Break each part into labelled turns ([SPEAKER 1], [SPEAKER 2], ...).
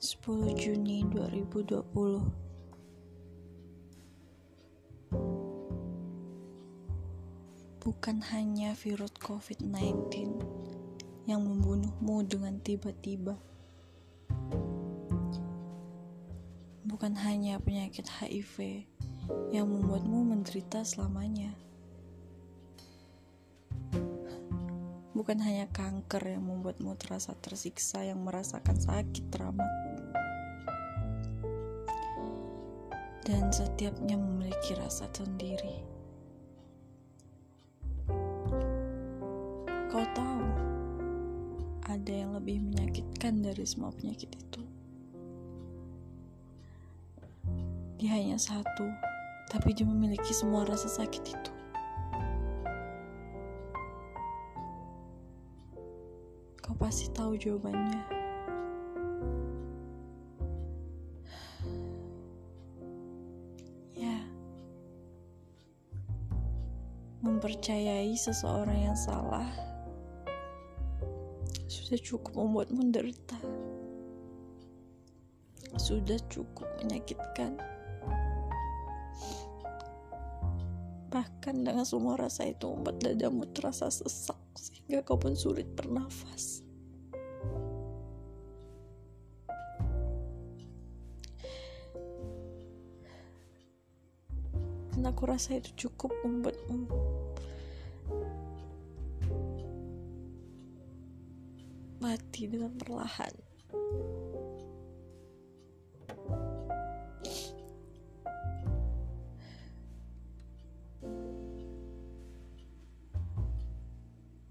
[SPEAKER 1] 10 Juni 2020 Bukan hanya virus COVID-19 yang membunuhmu dengan tiba-tiba. Bukan hanya penyakit HIV yang membuatmu menderita selamanya Bukan hanya kanker yang membuatmu terasa tersiksa yang merasakan sakit teramat. Dan setiapnya memiliki rasa sendiri. Kau tahu, ada yang lebih menyakitkan dari semua penyakit itu. Dia hanya satu, tapi dia memiliki semua rasa sakit itu. Kau pasti tahu jawabannya. Ya, mempercayai seseorang yang salah sudah cukup membuat menderita. Sudah cukup menyakitkan. Bahkan dengan semua rasa itu membuat dadamu terasa sesak sehingga kau pun sulit bernafas. Dan aku rasa itu cukup membuatmu mati dengan perlahan.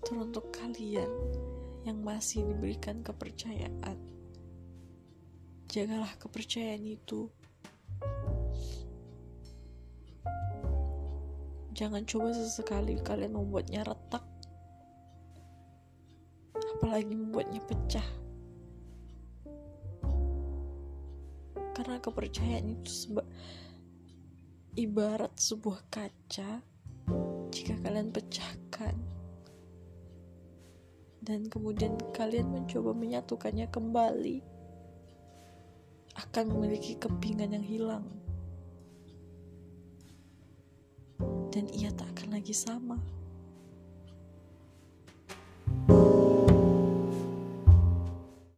[SPEAKER 1] Teruntuk kalian yang masih diberikan kepercayaan, jagalah kepercayaan itu. Jangan coba sesekali kalian membuatnya retak, apalagi membuatnya pecah. Karena kepercayaan itu seba ibarat sebuah kaca jika kalian pecahkan dan kemudian kalian mencoba menyatukannya kembali akan memiliki kepingan yang hilang dan ia tak akan lagi sama.